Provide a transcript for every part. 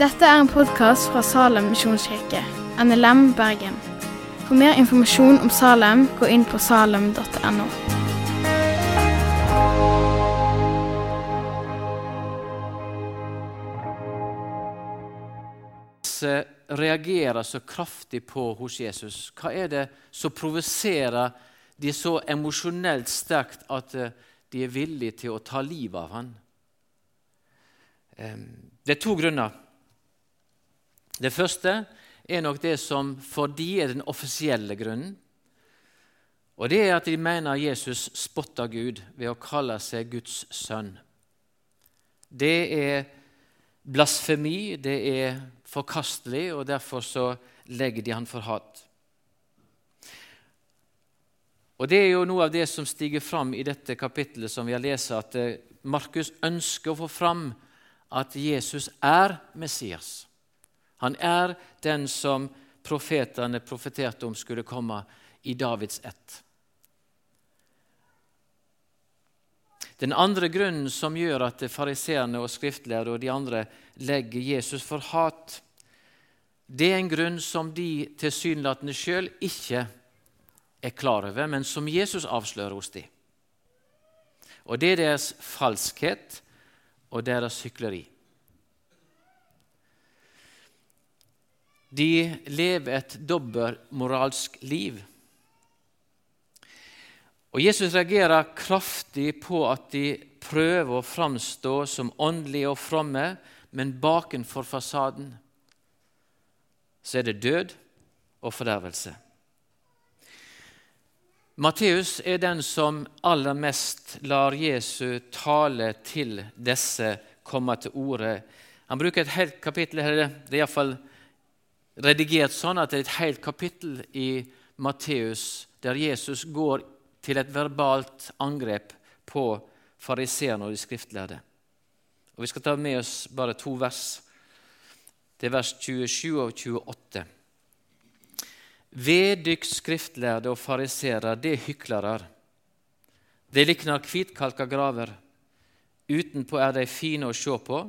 Dette er en podkast fra Salem misjonskirke, NLM Bergen. For mer informasjon om Salem, gå inn på salem.no. reagerer så kraftig på hos Jesus? Hva er det som provoserer de så emosjonelt sterkt at eh, de er villige til å ta livet av ham? Det er to grunner. Det første er nok det som for de er den offisielle grunnen. Og det er at de mener Jesus spotter Gud ved å kalle seg Guds sønn. Det er blasfemi, det er forkastelig, og derfor så legger de han for hat. Og Det er jo noe av det som stiger fram i dette kapittelet som vi har lest, at eh, Markus ønsker å få fram at Jesus er Messias. Han er den som profetene profeterte om skulle komme i Davids ett. Den andre grunnen som gjør at fariseerne og skriftlærere og de andre legger Jesus for hat, det er en grunn som de tilsynelatende sjøl ikke er klar over, men som Jesus avslører hos dem. Og det er deres falskhet og deres hykleri. De lever et dobbeltmoralsk liv. Og Jesus reagerer kraftig på at de prøver å framstå som åndelige og fromme, men bakenfor fasaden så er det død og fordervelse. Matteus er den som aller mest lar Jesu tale til disse komme til orde. Han bruker et helt kapittel det er iallfall redigert sånn at det er et helt kapittel i Matteus der Jesus går til et verbalt angrep på fariseerne og de skriftlærde. Og Vi skal ta med oss bare to vers. Det er vers 27 og 28. Ved dykk skriftlærde og fariserer, det hyklarar. Det likner kvitkalka graver. Utenpå er de fine å se på,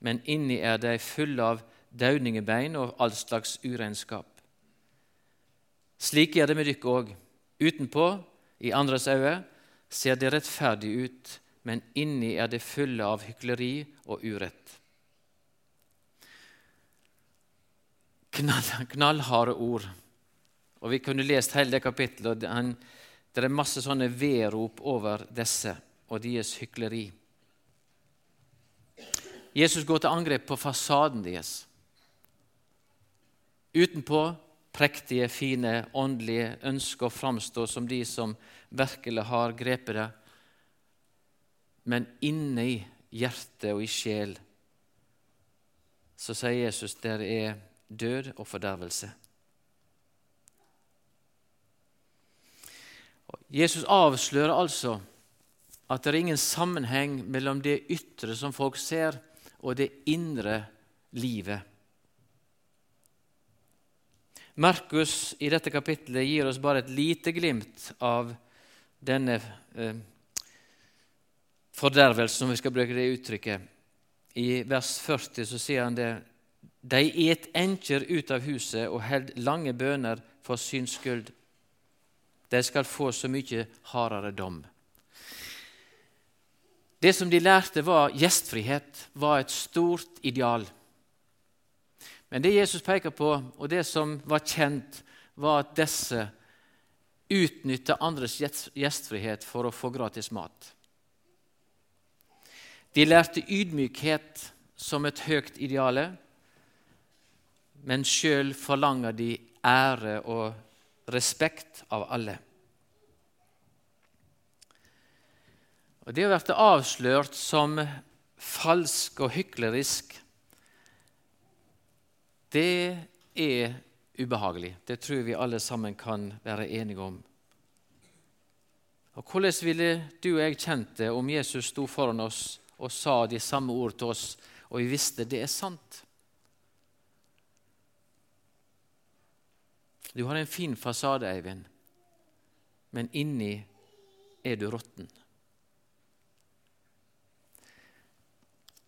men inni er de fulle av dauningebein og all slags urenskap. Slik er det med dykk òg. Utenpå i andres øyne ser det rettferdig ut, men inni er det fulle av hykleri og urett. Knall, knallharde ord. Og Vi kunne lest hele det kapittelet. og Det er masse sånne vedrop over disse og deres hykleri. Jesus går til angrep på fasaden deres. Utenpå prektige, fine, åndelige, ønsker å framstå som de som virkelig har grepet det. Men inne i hjertet og i sjel så sier Jesus der er død og fordervelse. Jesus avslører altså at det er ingen sammenheng mellom det ytre som folk ser, og det indre livet. Markus i dette kapittelet gir oss bare et lite glimt av denne eh, fordervelsen, om vi skal bruke det uttrykket. I vers 40 så sier han det De et enkjer ut av huset og held lange bøner for syns skyld. De skal få så mye hardere dom. Det som de lærte, var gjestfrihet, var et stort ideal. Men det Jesus peker på, og det som var kjent, var at disse utnytta andres gjestfrihet for å få gratis mat. De lærte ydmykhet som et høyt ideale, men sjøl forlanger de ære og respekt av alle. Og Det å bli avslørt som falsk og hyklerisk det er ubehagelig. Det tror vi alle sammen kan være enige om. Og Hvordan ville du og jeg kjent det om Jesus sto foran oss og sa de samme ord til oss, og vi visste det er sant? Du har en fin fasade, Eivind, men inni er du råtten.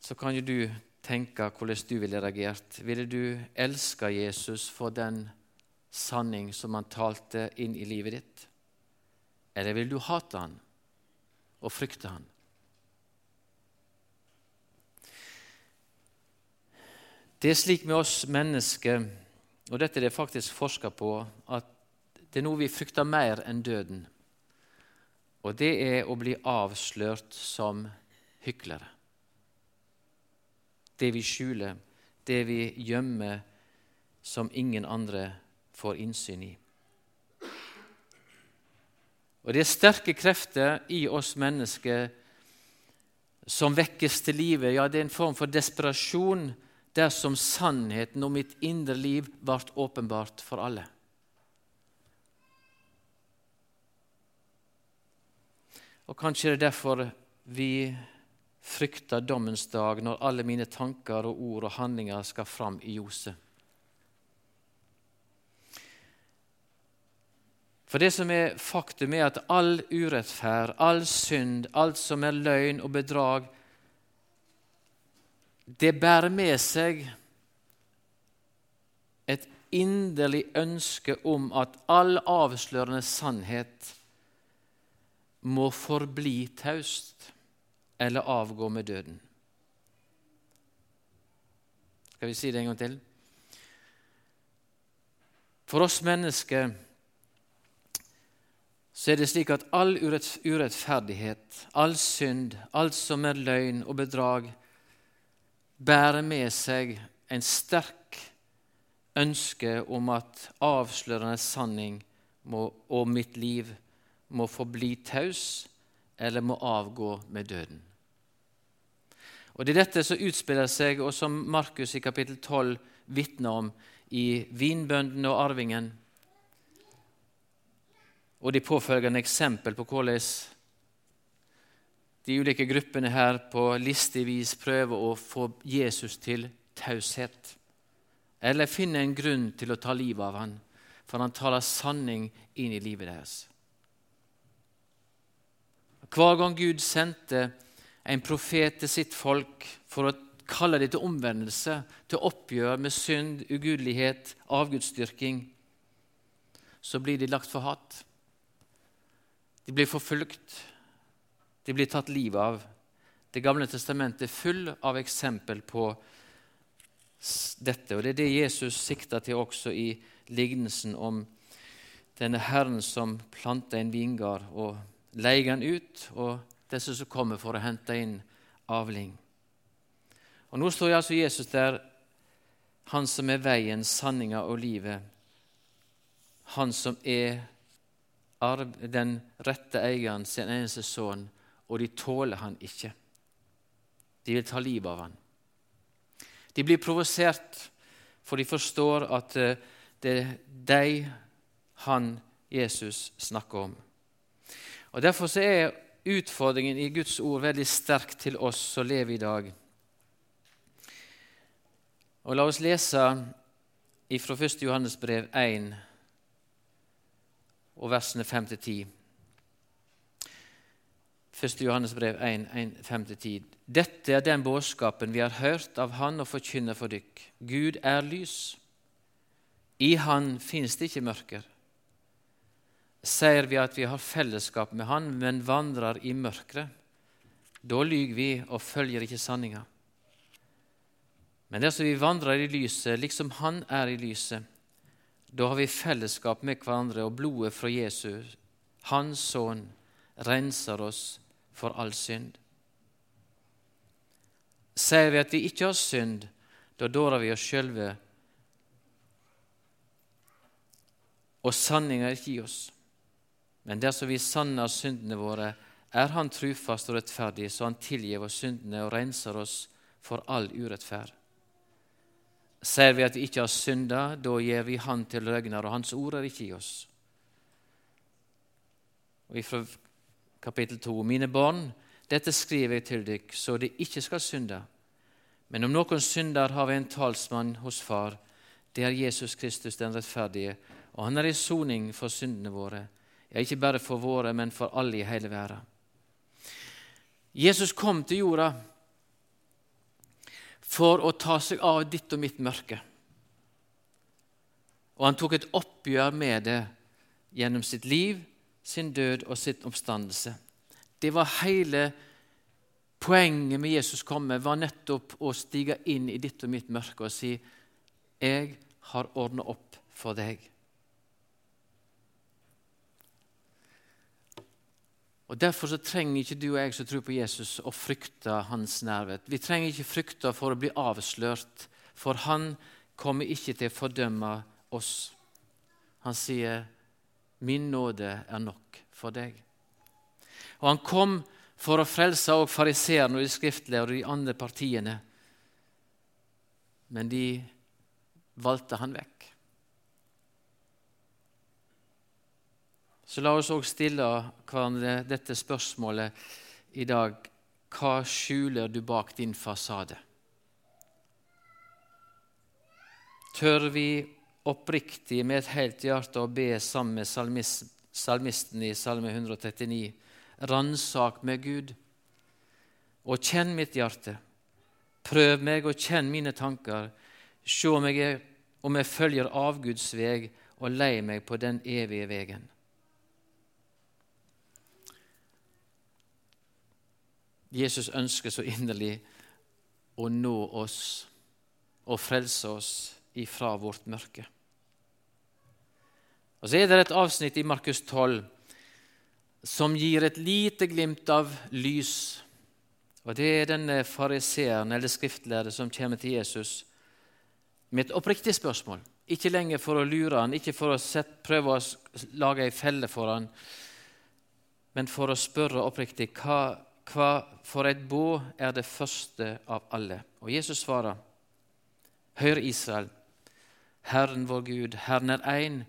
Så kan jo du tenke hvordan du ville reagert. Ville du elske Jesus for den sanning som han talte inn i livet ditt? Eller vil du hate han og frykte han? Det er slik med oss mennesker, og dette er det faktisk forska på, at det er noe vi frykter mer enn døden. Og det er å bli avslørt som hyklere. Det vi skjuler, det vi gjemmer, som ingen andre får innsyn i. Og Det er sterke krefter i oss mennesker som vekkes til livet. Ja, det er en form for desperasjon dersom sannheten om mitt indre liv ble åpenbart for alle. Og Kanskje det er derfor vi frykter dommens dag, når alle mine tanker og ord og handlinger skal fram i ljoset. For det som er faktum, er at all urettferd, all synd, alt som er løgn og bedrag, det bærer med seg et inderlig ønske om at all avslørende sannhet må forbli taust eller avgå med døden. Skal vi si det en gang til? For oss mennesker så er det slik at all urettferdighet, all synd, alt som er løgn og bedrag, bærer med seg en sterk ønske om at avslørende sanning må, og mitt liv må forbli taus eller må avgå med døden. Og Det er dette som utspiller seg, og som Markus i kapittel 12 vitner om i vinbøndene og arvingen og de påfølgende eksempel på hvordan de ulike gruppene her på listig vis prøver å få Jesus til taushet, eller finne en grunn til å ta livet av ham, for han taler sanning inn i livet deres. Hver gang Gud sendte en profet til sitt folk for å kalle det til omvendelse, til oppgjør med synd, ugudelighet, avgudsdyrking, så blir de lagt for hat. De blir forfulgt. De blir tatt livet av. Det gamle testamentet er full av eksempel på dette. og Det er det Jesus sikter til også i lignelsen om denne Herren som planter en vingard og leier den ut, og disse som kommer for å hente inn avling. Og Nå står altså Jesus der, han som er veien, sanninga og livet. Han som er den rette eieren sin eneste sønn, og de tåler han ikke. De vil ta livet av han. De blir provosert, for de forstår at eh, det er de han, Jesus, snakker om. Og Derfor er utfordringen i Guds ord veldig sterk til oss som lever i dag. Og La oss lese fra 1. Johannes brev 1, og versene 5-10. 1. Johannes brev 1, 5-10. Dette er den budskapen vi har hørt av Han og forkynner for dykk. Gud er lys. I Han finnes det ikke mørker. Sier vi at vi har fellesskap med Han, men vandrer i mørket, da lyver vi og følger ikke sanninga. Men dersom vi vandrer i lyset, liksom Han er i lyset, da har vi fellesskap med hverandre, og blodet fra Jesus, Hans sønn, renser oss for all synd. Sier vi at vi ikke har synd, da dårer vi oss sjølve, og sanninga er ikke i oss. Men dersom vi sanner syndene våre, er Han trufast og rettferdig, så Han tilgir oss syndene og renser oss for all urettferd. Ser vi at vi ikke har synda, da gir vi Han til løgner, og Hans ord er ikke i oss. Og ifra kapittel 2.: Mine barn, dette skriver jeg til dere, så de ikke skal synde. Men om noen synder, har vi en talsmann hos Far. Det er Jesus Kristus den rettferdige, og han er i soning for syndene våre. Ja, ikke bare for våre, men for alle i hele verden. Jesus kom til jorda for å ta seg av ditt og mitt mørke. Og han tok et oppgjør med det gjennom sitt liv, sin død og sitt oppstandelse. Det var hele poenget med Jesus komme, var nettopp å stige inn i ditt og mitt mørke og si 'Jeg har ordna opp for deg'. Og Derfor så trenger ikke du og jeg som tror på Jesus, å frykte hans nærvær. Vi trenger ikke frykte for å bli avslørt, for han kommer ikke til å fordømme oss. Han sier, 'Min nåde er nok for deg'. Og Han kom for å frelse også fariseerne og de skriftlige og de andre partiene. Men de valgte han vekk. Så la oss òg stille hverandre dette spørsmålet i dag. Hva skjuler du bak din fasade? Tør vi oppriktig med et helt hjerte å be sammen med salmisten i Salme 139.: Ransak meg, Gud, og kjenn mitt hjerte. Prøv meg og kjenn mine tanker. Se om jeg, om jeg følger avguds veg og lei meg på den evige vegen. Jesus ønsker så inderlig å nå oss og frelse oss ifra vårt mørke. Og Så er det et avsnitt i Markus 12 som gir et lite glimt av lys. Og Det er denne fariseeren eller skriftlæreren, som kommer til Jesus med et oppriktig spørsmål. Ikke lenger for å lure han, ikke for å sette, prøve å lage ei felle for han, men for å spørre oppriktig hva hva for et bå er det første av alle? Og Jesus svarer, Hør, Israel, Herren vår Gud, Herren er én.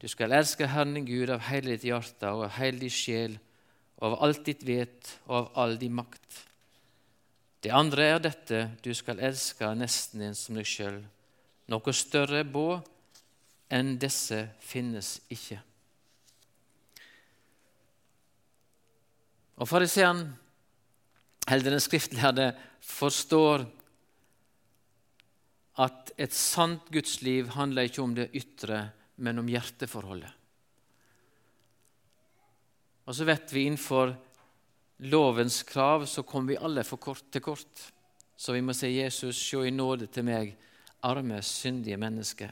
Du skal elske Herren din Gud av hele ditt hjerte og av hele din sjel og av alt ditt vet og av all din makt. Det andre er dette, du skal elske nesten din som deg sjøl. Noe større bå enn disse finnes ikke. Og Fariseeren, eller den skriftlærde, forstår at et sant gudsliv handler ikke om det ytre, men om hjerteforholdet. Og så vet vi innenfor lovens krav så kommer vi alle for kort til kort. Så vi må si Jesus, se i nåde til meg, arme, syndige menneske.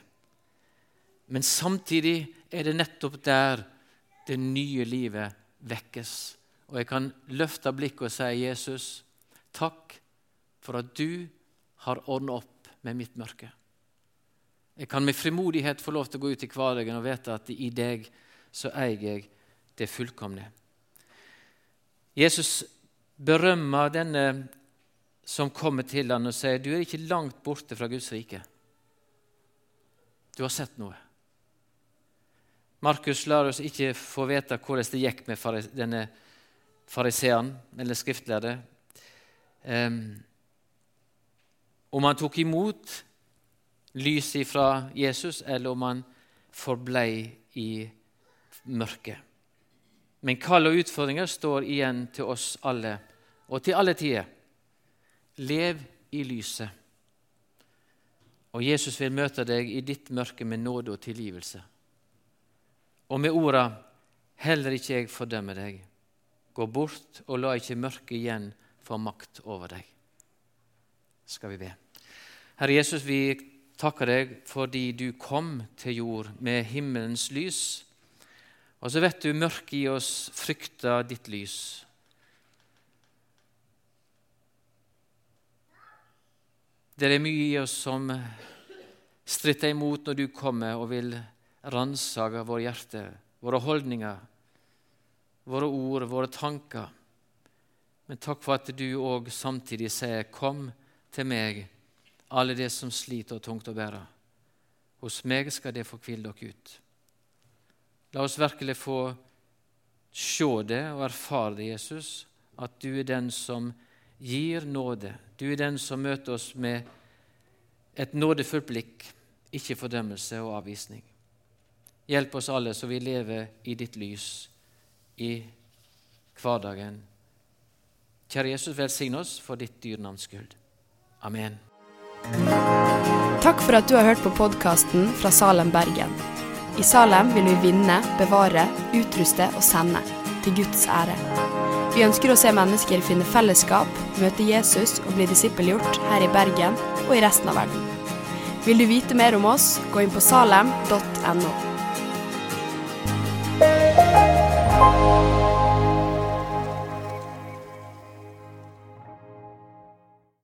Men samtidig er det nettopp der det nye livet vekkes og jeg kan løfte blikket og si, 'Jesus, takk for at du har ordna opp med mitt mørke.' Jeg kan med frimodighet få lov til å gå ut i hverdagen og vite at i deg så eier jeg det fullkomne. Jesus berømmer denne som kommer til ham og sier, 'Du er ikke langt borte fra Guds rike.' Du har sett noe. Markus lar oss ikke få vite hvordan det gikk med denne fariseeren eller skriftlærde. Um, om han tok imot lyset fra Jesus, eller om han forblei i mørket. Men kall og utfordringer står igjen til oss alle, og til alle tider. Lev i lyset. Og Jesus vil møte deg i ditt mørke med nåde og tilgivelse. Og med orda 'Heller ikke jeg fordømmer deg'. Gå bort og la ikke mørket igjen få makt over deg. Skal vi be. Herre Jesus, vi takker deg fordi du kom til jord med himmelens lys. Og så vet du mørket i oss frykter ditt lys. Det er mye i oss som stritter imot når du kommer og vil ransake våre hjerter, våre holdninger, våre ord, våre tanker. Men takk for at du òg samtidig sier, 'Kom til meg, alle de som sliter og tungt å bære.' Hos meg skal det få hvile dere ut. La oss virkelig få se det og erfare det, Jesus, at du er den som gir nåde. Du er den som møter oss med et nådefullt blikk, ikke fordømmelse og avvisning. Hjelp oss alle så vi lever i ditt lys i hverdagen. Kjære Jesus, velsign oss for ditt dyrnavns skyld. Amen. Takk for at du har hørt på podkasten fra Salem, Bergen. I Salem vil vi vinne, bevare, utruste og sende. Til Guds ære. Vi ønsker å se mennesker finne fellesskap, møte Jesus og bli disippelgjort her i Bergen og i resten av verden. Vil du vite mer om oss, gå inn på salem.no.